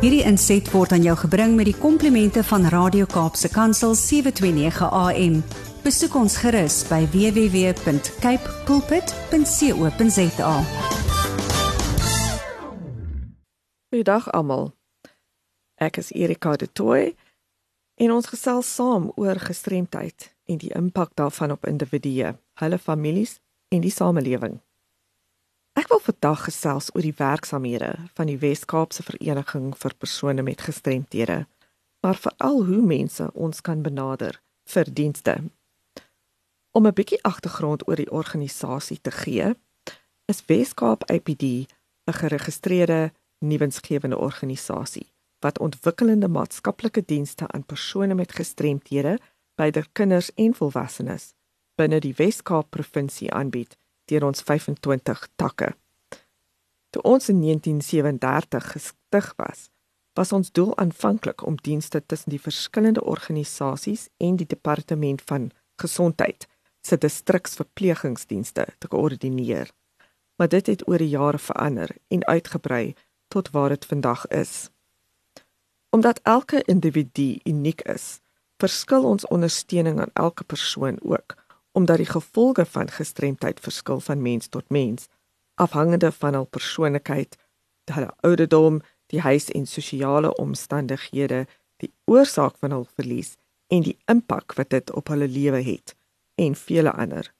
Hierdie inset word aan jou gebring met die komplimente van Radio Kaapse Kansel 729 AM. Besoek ons gerus by www.cape pulpit.co.za. Goeiedag almal. Ek is Erika de Tooy en ons gesels saam oor gestremdheid en die impak daarvan op individue, hulle families en die samelewing. Ek wil vandag gesels oor die werksamehede van die Wes-Kaapse Vereniging vir persone met gestremthede, maar veral hoe mense ons kan benader vir dienste. Om 'n bietjie agtergrond oor die organisasie te gee, is Wes-Kaap APD 'n geregistreerde nuwensgewende organisasie wat ontwikkelende maatskaplike dienste aan persone met gestremthede, byder kinders en volwassenes binne die Wes-Kaap provinsie aanbied deur ons 25 takke. Toe ons in 1937 gestig was, was ons doel aanvanklik om dienste tussen die verskillende organisasies en die departement van gesondheid se distriksverpleegingsdienste te koördineer. Maar dit het oor die jare verander en uitgebrei tot waar dit vandag is. Omdat elke individu uniek is, verskil ons ondersteuning aan elke persoon ook, omdat die gevolge van gestremdheid verskil van mens tot mens, afhangende van hul persoonlikheid, hulle ouderdom, die huis en sosiale omstandighede, die oorsaak van hul verlies en die impak wat dit op hulle lewe het en vele ander.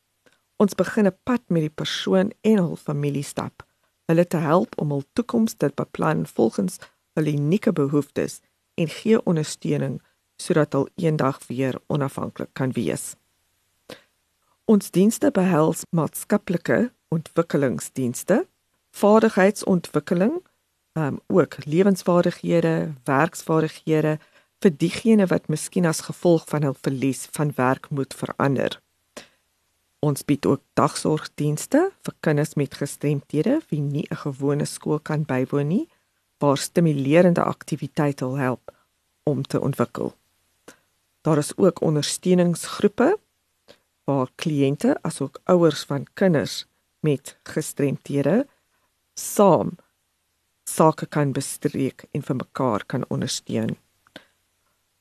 Ons begin 'n pad met die persoon en hul familie stap hulle te help om hul toekoms te beplan volgens hul unieke behoeftes en gee ondersteuning sodat hulle eendag weer onafhanklik kan wees. Ons dienste behels maatskaplike ontwikkelingsdienste, vaardigheidsontwikkeling, um, ook lewensvaardighede, werksvaardighede vir diegene wat miskien as gevolg van hul verlies van werk moet verander. Ons bied ook dagsorgdienste vir kinders met gestremthede wie nie 'n gewone skool kan bywoon nie, waar stimulerende aktiwiteite help om te ontwikkel. Daar is ook ondersteuningsgroepe waar kliënte asook ouers van kinders met gestremthede saam sake kan bestreek en vir mekaar kan ondersteun.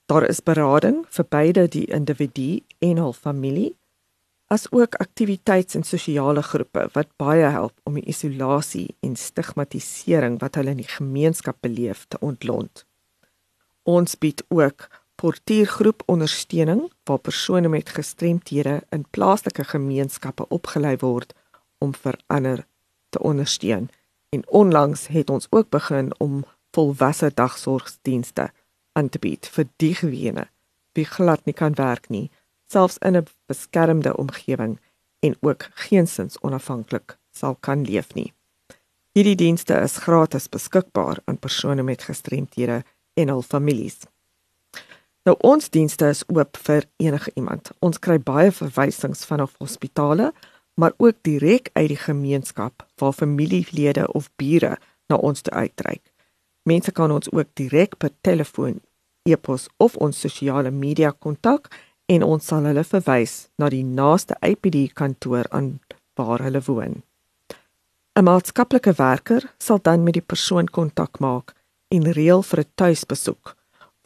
Daar is berading vir beide die individu en hul familie as ook aktiwiteits- en sosiale groepe wat baie help om die isolasie en stigmatisering wat hulle in die gemeenskap beleef te ontlont. Ons bied ook portiergroep ondersteuning waar persone met gestremthede in plaaslike gemeenskappe opgelei word om verander te ondersteun. En onlangs het ons ook begin om volwasse dagsorgdienste aan te bied vir diegene wie glad nie kan werk nie selfs in 'n beskermde omgewing en ook geensins onafhanklik sal kan leef nie. Hierdie dienste is gratis beskikbaar aan persone met gestremthede en hul families. Nou ons dienste is oop vir enige iemand. Ons kry baie verwysings vanaf hospitale, maar ook direk uit die gemeenskap waar familielede of bure na ons toe uitreik. Mense kan ons ook direk per telefoon, e-pos of ons sosiale media kontak en ons sal hulle verwys na die naaste APD kantoor aan waar hulle woon. 'n Maatskaplike werker sal dan met die persoon kontak maak en reël vir 'n tuisbesoek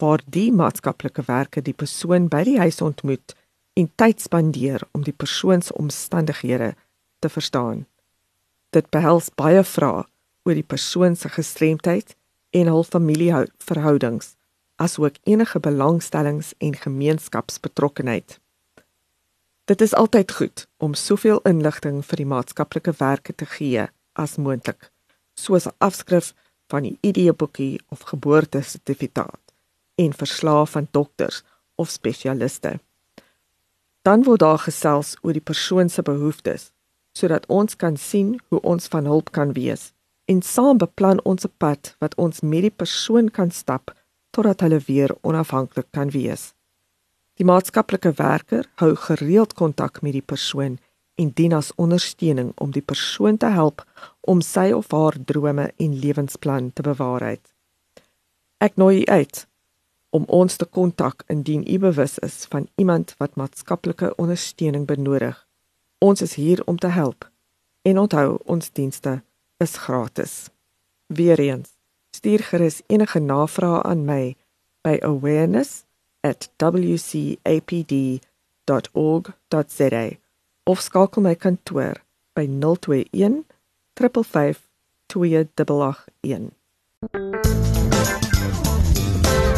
waar die maatskaplike werker die persoon by die huis ontmoet en tyd spandeer om die persoon se omstandighede te verstaan. Dit behels baie vrae oor die persoon se gestremdheid en hul familieverhoudings asook enige belangstellings en gemeenskapsbetrokkenheid. Dit is altyd goed om soveel inligting vir die maatskaplike werke te gee as moontlik, soos 'n afskrif van die ID-boekie of geboortesertifikaat en verslae van dokters of spesialiste. Dan word daar gesels oor die persoon se behoeftes sodat ons kan sien hoe ons van hulp kan wees en saam beplan ons 'n pad wat ons met die persoon kan stap totdat hulle weer onafhanklik kan wees. Die maatskaplike werker hou gereeld kontak met die persoon en dien as ondersteuning om die persoon te help om sy of haar drome en lewensplan te bewaarheid. Ek nooi u uit om ons te kontak indien u bewus is van iemand wat maatskaplike ondersteuning benodig. Ons is hier om te help. En onthou, ons dienste is gratis. Weereens Stuur gerus enige navrae aan my by awareness@wcapd.org.za of skakel my kantoor by 021 355 2881.